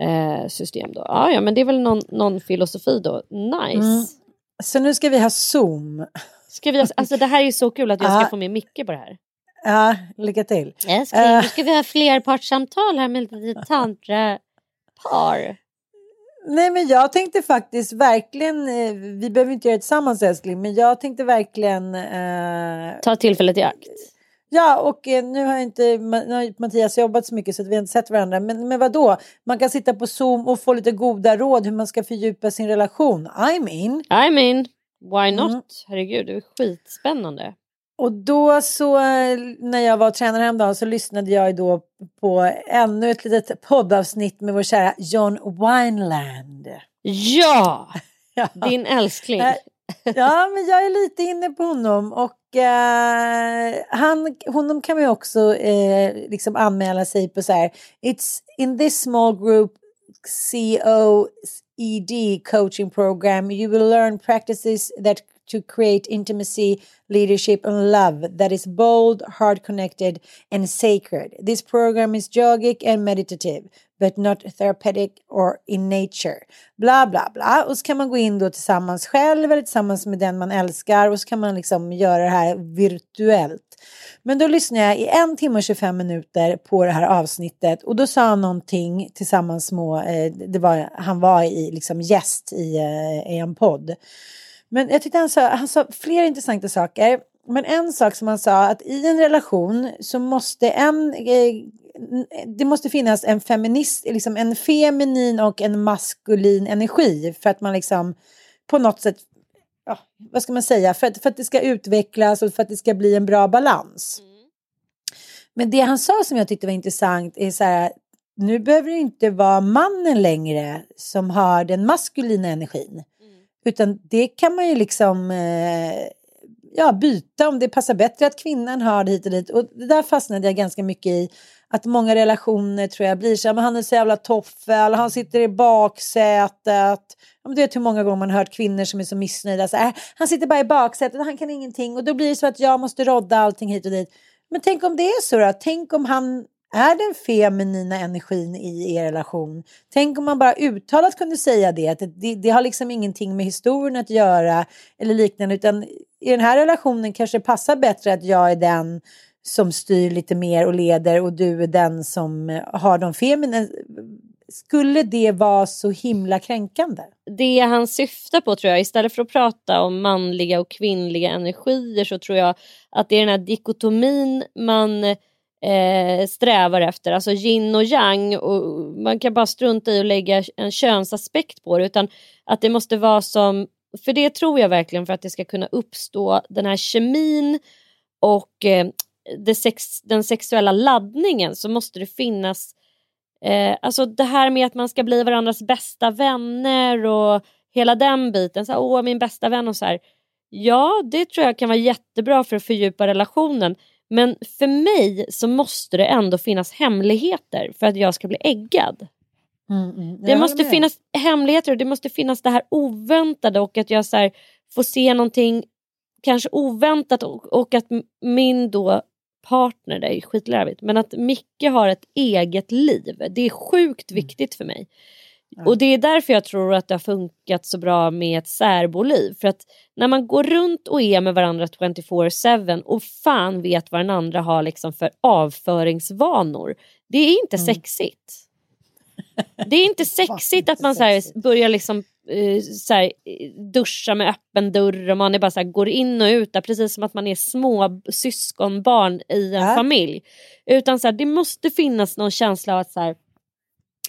eh, system. Då. Ja, ja, men det är väl någon, någon filosofi då. Nice. Mm. Så nu ska vi ha Zoom. Ska vi, alltså, det här är så kul att jag ska få med Micke på det här. Ja, lycka till. Älskling, Eh. nu ska vi ha flerpartssamtal här med lite tantrapar. Nej men jag tänkte faktiskt verkligen, eh, vi behöver inte göra det tillsammans älskling, men jag tänkte verkligen eh, Ta tillfället i akt. Ja, och eh, nu har inte nu har Mattias jobbat så mycket så att vi har inte sett varandra. Men, men vad då? Man kan sitta på Zoom och få lite goda råd hur man ska fördjupa sin relation. I'm in. I mean, why not? Mm. Herregud, det är skitspännande. Och då så eh, när jag var tränare häromdagen så lyssnade jag då på ännu ett litet poddavsnitt med vår kära John Wineland. Ja! Ja. Din älskling. Eh, Ja, men jag är lite inne på honom och eh, han, honom kan man ju också eh, liksom anmäla sig på så här. It's in this small group COED coaching program you will learn practices that to create intimacy, leadership and love that is bold, heart connected and sacred. This program is yogic and meditative but not therapeutic or in nature. Bla bla bla. Och så kan man gå in då tillsammans själv eller tillsammans med den man älskar och så kan man liksom göra det här virtuellt. Men då lyssnade jag i en timme och 25 minuter på det här avsnittet och då sa han någonting tillsammans med, eh, det var, han var i, liksom gäst i, eh, i en podd. Men jag tyckte han sa, han sa flera intressanta saker. Men en sak som han sa att i en relation så måste en eh, det måste finnas en feminist, liksom en feminin och en maskulin energi för att man liksom på något sätt, ja, vad ska man säga, för att, för att det ska utvecklas och för att det ska bli en bra balans. Mm. Men det han sa som jag tyckte var intressant är så här, nu behöver det inte vara mannen längre som har den maskulina energin. Mm. Utan det kan man ju liksom eh, ja, byta om det passar bättre att kvinnan har det hit och dit. Och det där fastnade jag ganska mycket i att många relationer tror jag blir så här, men han är så jävla toffel, han sitter i baksätet. Du vet hur många gånger man har hört kvinnor som är så missnöjda. Så här, äh, han sitter bara i baksätet, han kan ingenting och då blir det så att jag måste rodda allting hit och dit. Men tänk om det är så då? Tänk om han är den feminina energin i er relation? Tänk om man bara uttalat kunde säga det, att det, det har liksom ingenting med historien att göra eller liknande, utan i den här relationen kanske det passar bättre att jag är den som styr lite mer och leder och du är den som eh, har de feminina. Skulle det vara så himla kränkande? Det han syftar på tror jag, istället för att prata om manliga och kvinnliga energier så tror jag att det är den här dikotomin man eh, strävar efter, alltså yin och yang. Och man kan bara strunta i att lägga en könsaspekt på det utan att det måste vara som, för det tror jag verkligen för att det ska kunna uppstå den här kemin och eh, sex, den sexuella laddningen så måste det finnas eh, alltså det här med att man ska bli varandras bästa vänner och hela den biten. Så här, Åh, min bästa vän och så här. Ja, det tror jag kan vara jättebra för att fördjupa relationen. Men för mig så måste det ändå finnas hemligheter för att jag ska bli äggad. Mm, mm. Det måste finnas hemligheter och det måste finnas det här oväntade och att jag så här, får se någonting kanske oväntat och, och att min då partner, det är skitlarvigt, men att Micke har ett eget liv. Det är sjukt mm. viktigt för mig. Och det är därför jag tror att det har funkat så bra med ett särboliv. För att när man går runt och är med varandra 24-7 och fan vet vad den andra har liksom för avföringsvanor. Det är inte mm. sexigt. Det är inte sexigt att man så börjar liksom Eh, så här, duscha med öppen dörr och man är bara så här, går in och ut där precis som att man är små syskonbarn i en ja. familj. Utan så här, det måste finnas någon känsla av att så här,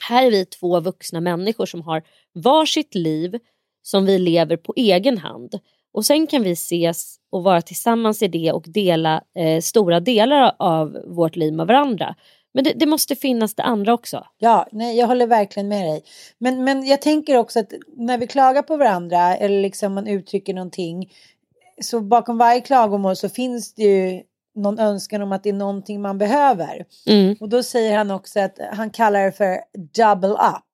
här är vi två vuxna människor som har varsitt liv som vi lever på egen hand. Och sen kan vi ses och vara tillsammans i det och dela eh, stora delar av vårt liv med varandra. Men det, det, måste finnas det andra också. Ja, nej, jag håller verkligen med dig. Men, men jag tänker också att när vi klagar på varandra eller liksom man uttrycker någonting så bakom varje klagomål så finns det ju någon önskan om att det är någonting man behöver. Mm. Och då säger han också att han kallar det för double up.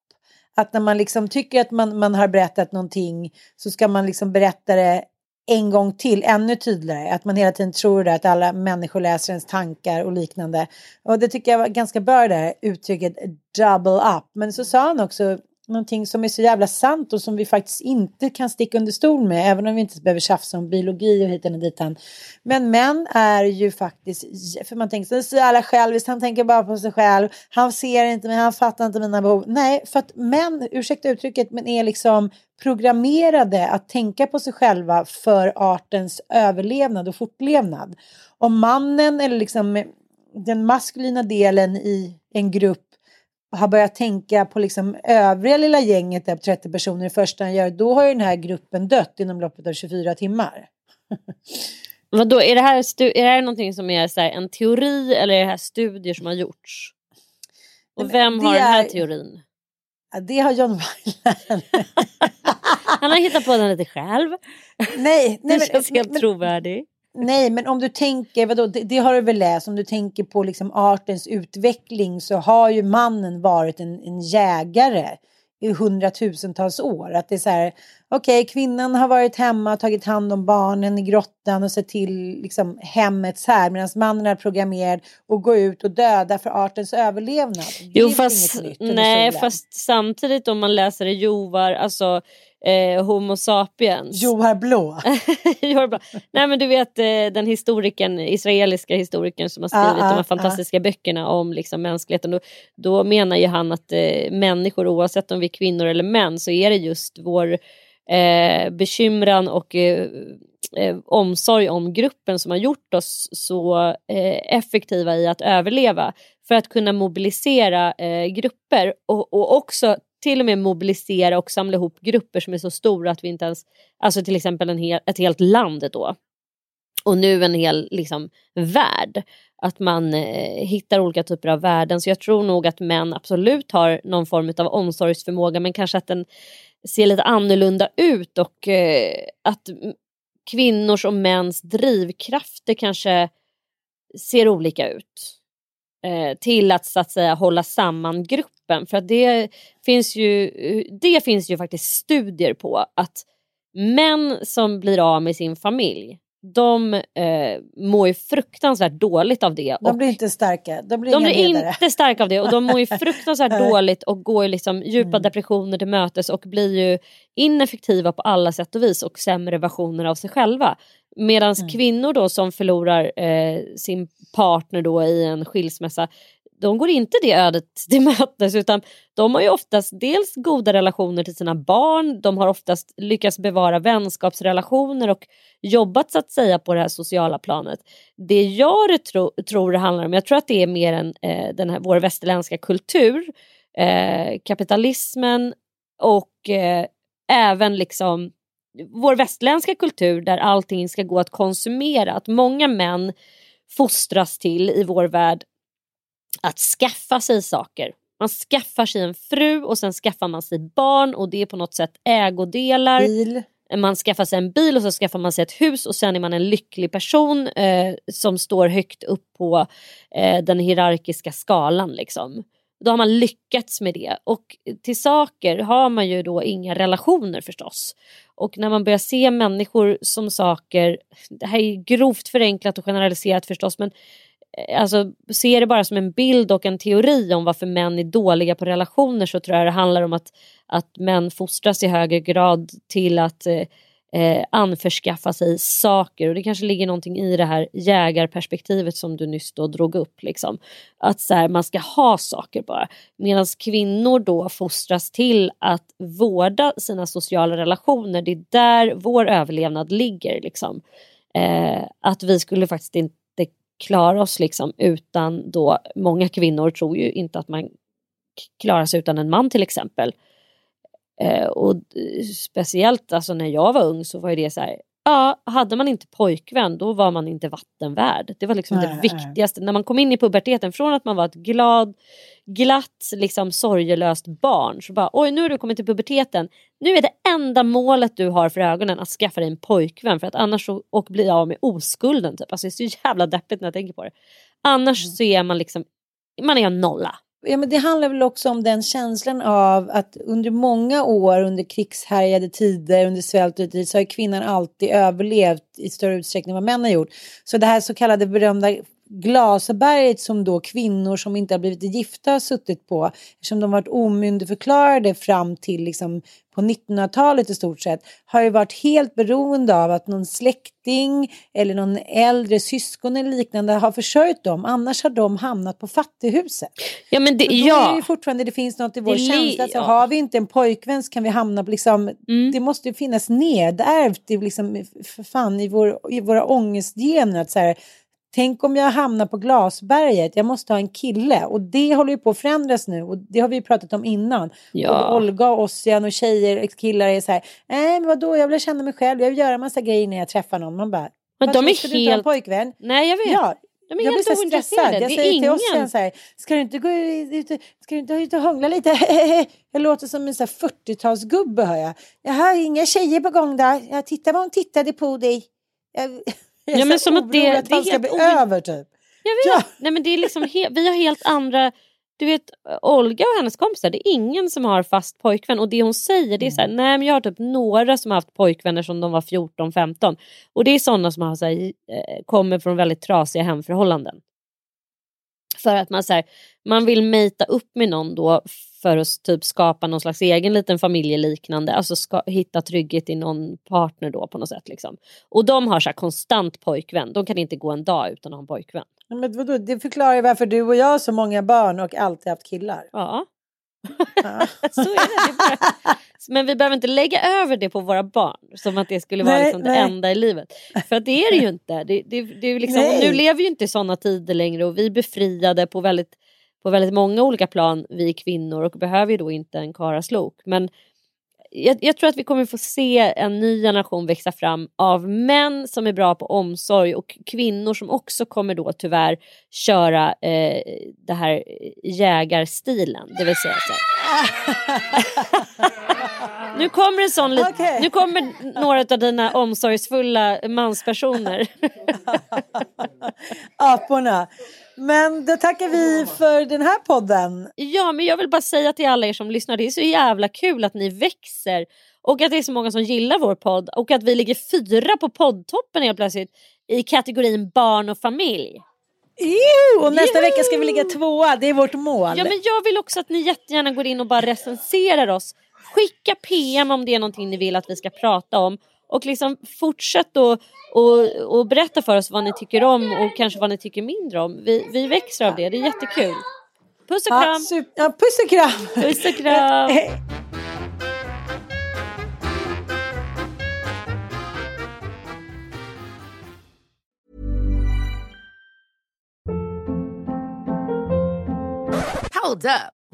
Att när man liksom tycker att man, man har berättat någonting så ska man liksom berätta det en gång till, ännu tydligare. Att man hela tiden tror det, att alla människor läser ens tankar och liknande. Och det tycker jag var ganska bra det uttrycket double up. Men så sa han också någonting som är så jävla sant och som vi faktiskt inte kan sticka under stol med, även om vi inte behöver tjafsa om biologi och hit och dit. Men män är ju faktiskt, för man tänker så jävla själviskt, han tänker bara på sig själv, han ser inte mig, han fattar inte mina behov. Nej, för att män, ursäkta uttrycket, men är liksom programmerade att tänka på sig själva för artens överlevnad och fortlevnad. Om mannen eller liksom den maskulina delen i en grupp har börjat tänka på liksom övriga lilla gänget där på 30 personer i första han gör, då har ju den här gruppen dött inom loppet av 24 timmar. Vadå, är det här, är det här någonting som är så en teori eller är det här studier som har gjorts? Och vem har den här teorin? Ja, det har John Weiler. Han har hittat på den lite själv. Nej, nej det känns men, helt men, trovärdig. Nej, men om du tänker, vadå, det, det, har du väl läst, om du tänker på liksom artens utveckling så har ju mannen varit en, en jägare i hundratusentals år. Att det är så här, okej, okay, kvinnan har varit hemma och tagit hand om barnen i grottan och sett till liksom, hemmets här medan mannen är programmerad att gå ut och döda för artens överlevnad. jo, fast, nej, fast samtidigt om man läser i Jovar, alltså eh, Homo sapiens. Johar Blå. Johar Blå. Nej men du vet eh, den historikern, israeliska historikern som har skrivit Ah, de här ah, fantastiska böckerna om liksom, mänskligheten. Då, då menar ju han att eh, människor oavsett om vi är kvinnor eller män så är det just vår eh, bekymran och eh, eh, omsorg om gruppen som har gjort oss så eh, effektiva i att överleva för att kunna mobilisera eh, grupper och, och också till och med mobilisera och samla ihop grupper som är så stora att vi inte ens, alltså till exempel en hel, ett helt land då och nu en hel liksom, värld. Att man eh, hittar olika typer av värden. Så jag tror nog att män absolut har någon form av omsorgsförmåga men kanske att den ser lite annorlunda ut och eh, att kvinnors och mäns drivkrafter kanske ser olika ut. Eh, till att så att säga hålla samman gruppen. För att det finns ju, det finns ju faktiskt studier på att män som blir av med sin familj de eh, mår ju fruktansvärt dåligt av det. De blir inte starka. De blir de blir inte starka av det och de mår ju fruktansvärt dåligt och går ju liksom djupa Mm. depressioner till mötes och blir ju ineffektiva på alla sätt och vis och sämre versioner av sig själva. Medan Mm. kvinnor då som förlorar eh, sin partner då i en skilsmässa de går inte det ödet till mötes utan de har ju oftast dels goda relationer till sina barn, de har oftast lyckats bevara vänskapsrelationer och jobbat så att säga på det här sociala planet. Det jag tro, tror det handlar om, jag tror att det är mer än eh, den här, vår västerländska kultur, eh, kapitalismen och eh, även liksom vår västerländska kultur där allting ska gå att konsumera. Att många män fostras till i vår värld att skaffa sig saker. Man skaffar sig en fru och sen skaffar man sig barn och det är på något sätt ägodelar. Bil. Man skaffar sig en bil och så skaffar man sig ett hus och sen är man en lycklig person eh, som står högt upp på eh, den hierarkiska skalan. Liksom. Då har man lyckats med det och till saker har man ju då inga relationer förstås. Och när man börjar se människor som saker, det här är grovt förenklat och generaliserat förstås men Eh, alltså, se det bara som en bild och en teori om varför män är dåliga på relationer så tror jag det handlar om att, att män fostras i högre grad till att eh, eh, anförskaffa sig saker och det kanske ligger någonting i det här jägarperspektivet som du nyss då drog upp. Liksom. Att så här, man ska ha saker bara. Medan kvinnor då fostras till att vårda sina sociala relationer. Det är där vår överlevnad ligger. Liksom. Eh, att vi skulle faktiskt inte klara oss liksom utan då, många kvinnor tror ju inte att man klarar sig utan en man till exempel. Eh, och speciellt alltså när jag var ung så var ju det så här, ja, hade man inte pojkvän då var man inte vattenvärd. Det var liksom Nej, det nej. viktigaste. När man kom in i puberteten, från att man var ett glad, glatt, liksom sorgelöst barn så bara oj nu har du kommit till puberteten. Nu är det enda målet du har för ögonen att skaffa dig en pojkvän för att annars så, och bli av med oskulden. Typ. Alltså, det är så jävla deppigt när jag tänker på det. Annars Mm. så är man liksom, man är en nolla. Ja, men det handlar väl också om den känslan av att under många år under krigshärjade tider, under svält och tid, så har kvinnan alltid överlevt i större utsträckning än vad män har gjort. Så det här så kallade berömda glasberget som då kvinnor som inte har blivit gifta har suttit på, eftersom de varit omyndigförklarade fram till liksom på 1900-talet i stort sett, har ju varit helt beroende av att någon släkting eller någon äldre syskon eller liknande har försörjt dem. Annars har de hamnat på fattighuset. Ja men det, då är det ja. ju fortfarande, det finns något i vår Det känsla. Så ja. Har vi inte en pojkvän så kan vi hamna på liksom, Mm. det måste ju finnas nedärvt i, liksom, för fan, i, vår, i våra ångestgener. Att så här, tänk om jag hamnar på glasberget, jag måste ha en kille. Och det håller ju på att förändras nu och det har vi ju pratat om innan. Ja. Och Olga och Ossian och tjejer killar är så här, nej men vadå, jag vill känna mig själv, jag vill göra massa grejer när jag träffar någon. Man bara, Men de "Vadå, är ska du inte ha en helt- pojkvän? Nej jag vet. Ja, De är jag blir helt så stressad. Jag säger är till oss sen ingen. så här, ska du inte gå ut, ska du inte ut och hångla lite? jag låter som en så här 40-talsgubbe hör jag. Jaha, inga tjejer på gång där. Jag tittar vad hon tittade på dig. Jag, jag är Ja, men som att det- att det ska bli över typ. Jag vet. Nej, men det är liksom vi har helt andra... Du vet, Olga och hennes kompisar, det är ingen som har fast pojkvän. Och det hon säger det är så här, nej men jag har typ några som har haft pojkvänner som de var 14-15. Och det är sådana som har, så här, eh, kommer från väldigt trasiga hemförhållanden. För att man, så här, man vill mejta upp med någon då för att typ skapa någon slags egen liten familjeliknande, alltså ska, hitta trygghet i någon partner då på något sätt. Liksom. Och de har så konstant pojkvän, de kan inte gå en dag utan att ha en pojkvän. Men vadå, det förklarar ju varför du och jag har så många barn och alltid haft killar. Ja. Ja. så är det. det bara... Men vi behöver inte lägga över det på våra barn som att det skulle vara nej, liksom det enda i livet. För att det är det ju inte. Det, det, det är liksom, nu lever ju inte i sådana tider längre och vi är befriade på väldigt, på väldigt många olika plan, vi kvinnor och behöver ju då inte en karaslok. Men jag, jag, tror att vi kommer få se en ny generation växa fram av män som är bra på omsorg och kvinnor som också kommer då tyvärr köra eh, det här jägarstilen. Det vill säga så Nu kommer en sån okay. Nu kommer några av dina omsorgsfulla manspersoner. Aporna. Men då tackar vi för den här podden. Ja, men jag vill bara säga till alla er som lyssnar, det är så jävla kul att ni växer och att det är så många som gillar vår podd och att vi ligger fyra på poddtoppen helt plötsligt i kategorin barn och familj. Ew, och nästa Ew. vecka ska vi ligga tvåa, det är vårt mål. Ja men jag vill också att ni jättegärna går in och bara recenserar oss. Skicka PM om det är någonting ni vill att vi ska prata om. Och liksom fortsätt och, och, och berätta för oss vad ni tycker om och kanske vad ni tycker mindre om. Vi, vi växer av det, det är jättekul. Puss och kram! Ja, ja, puss och kram! Puss och kram! Hold up.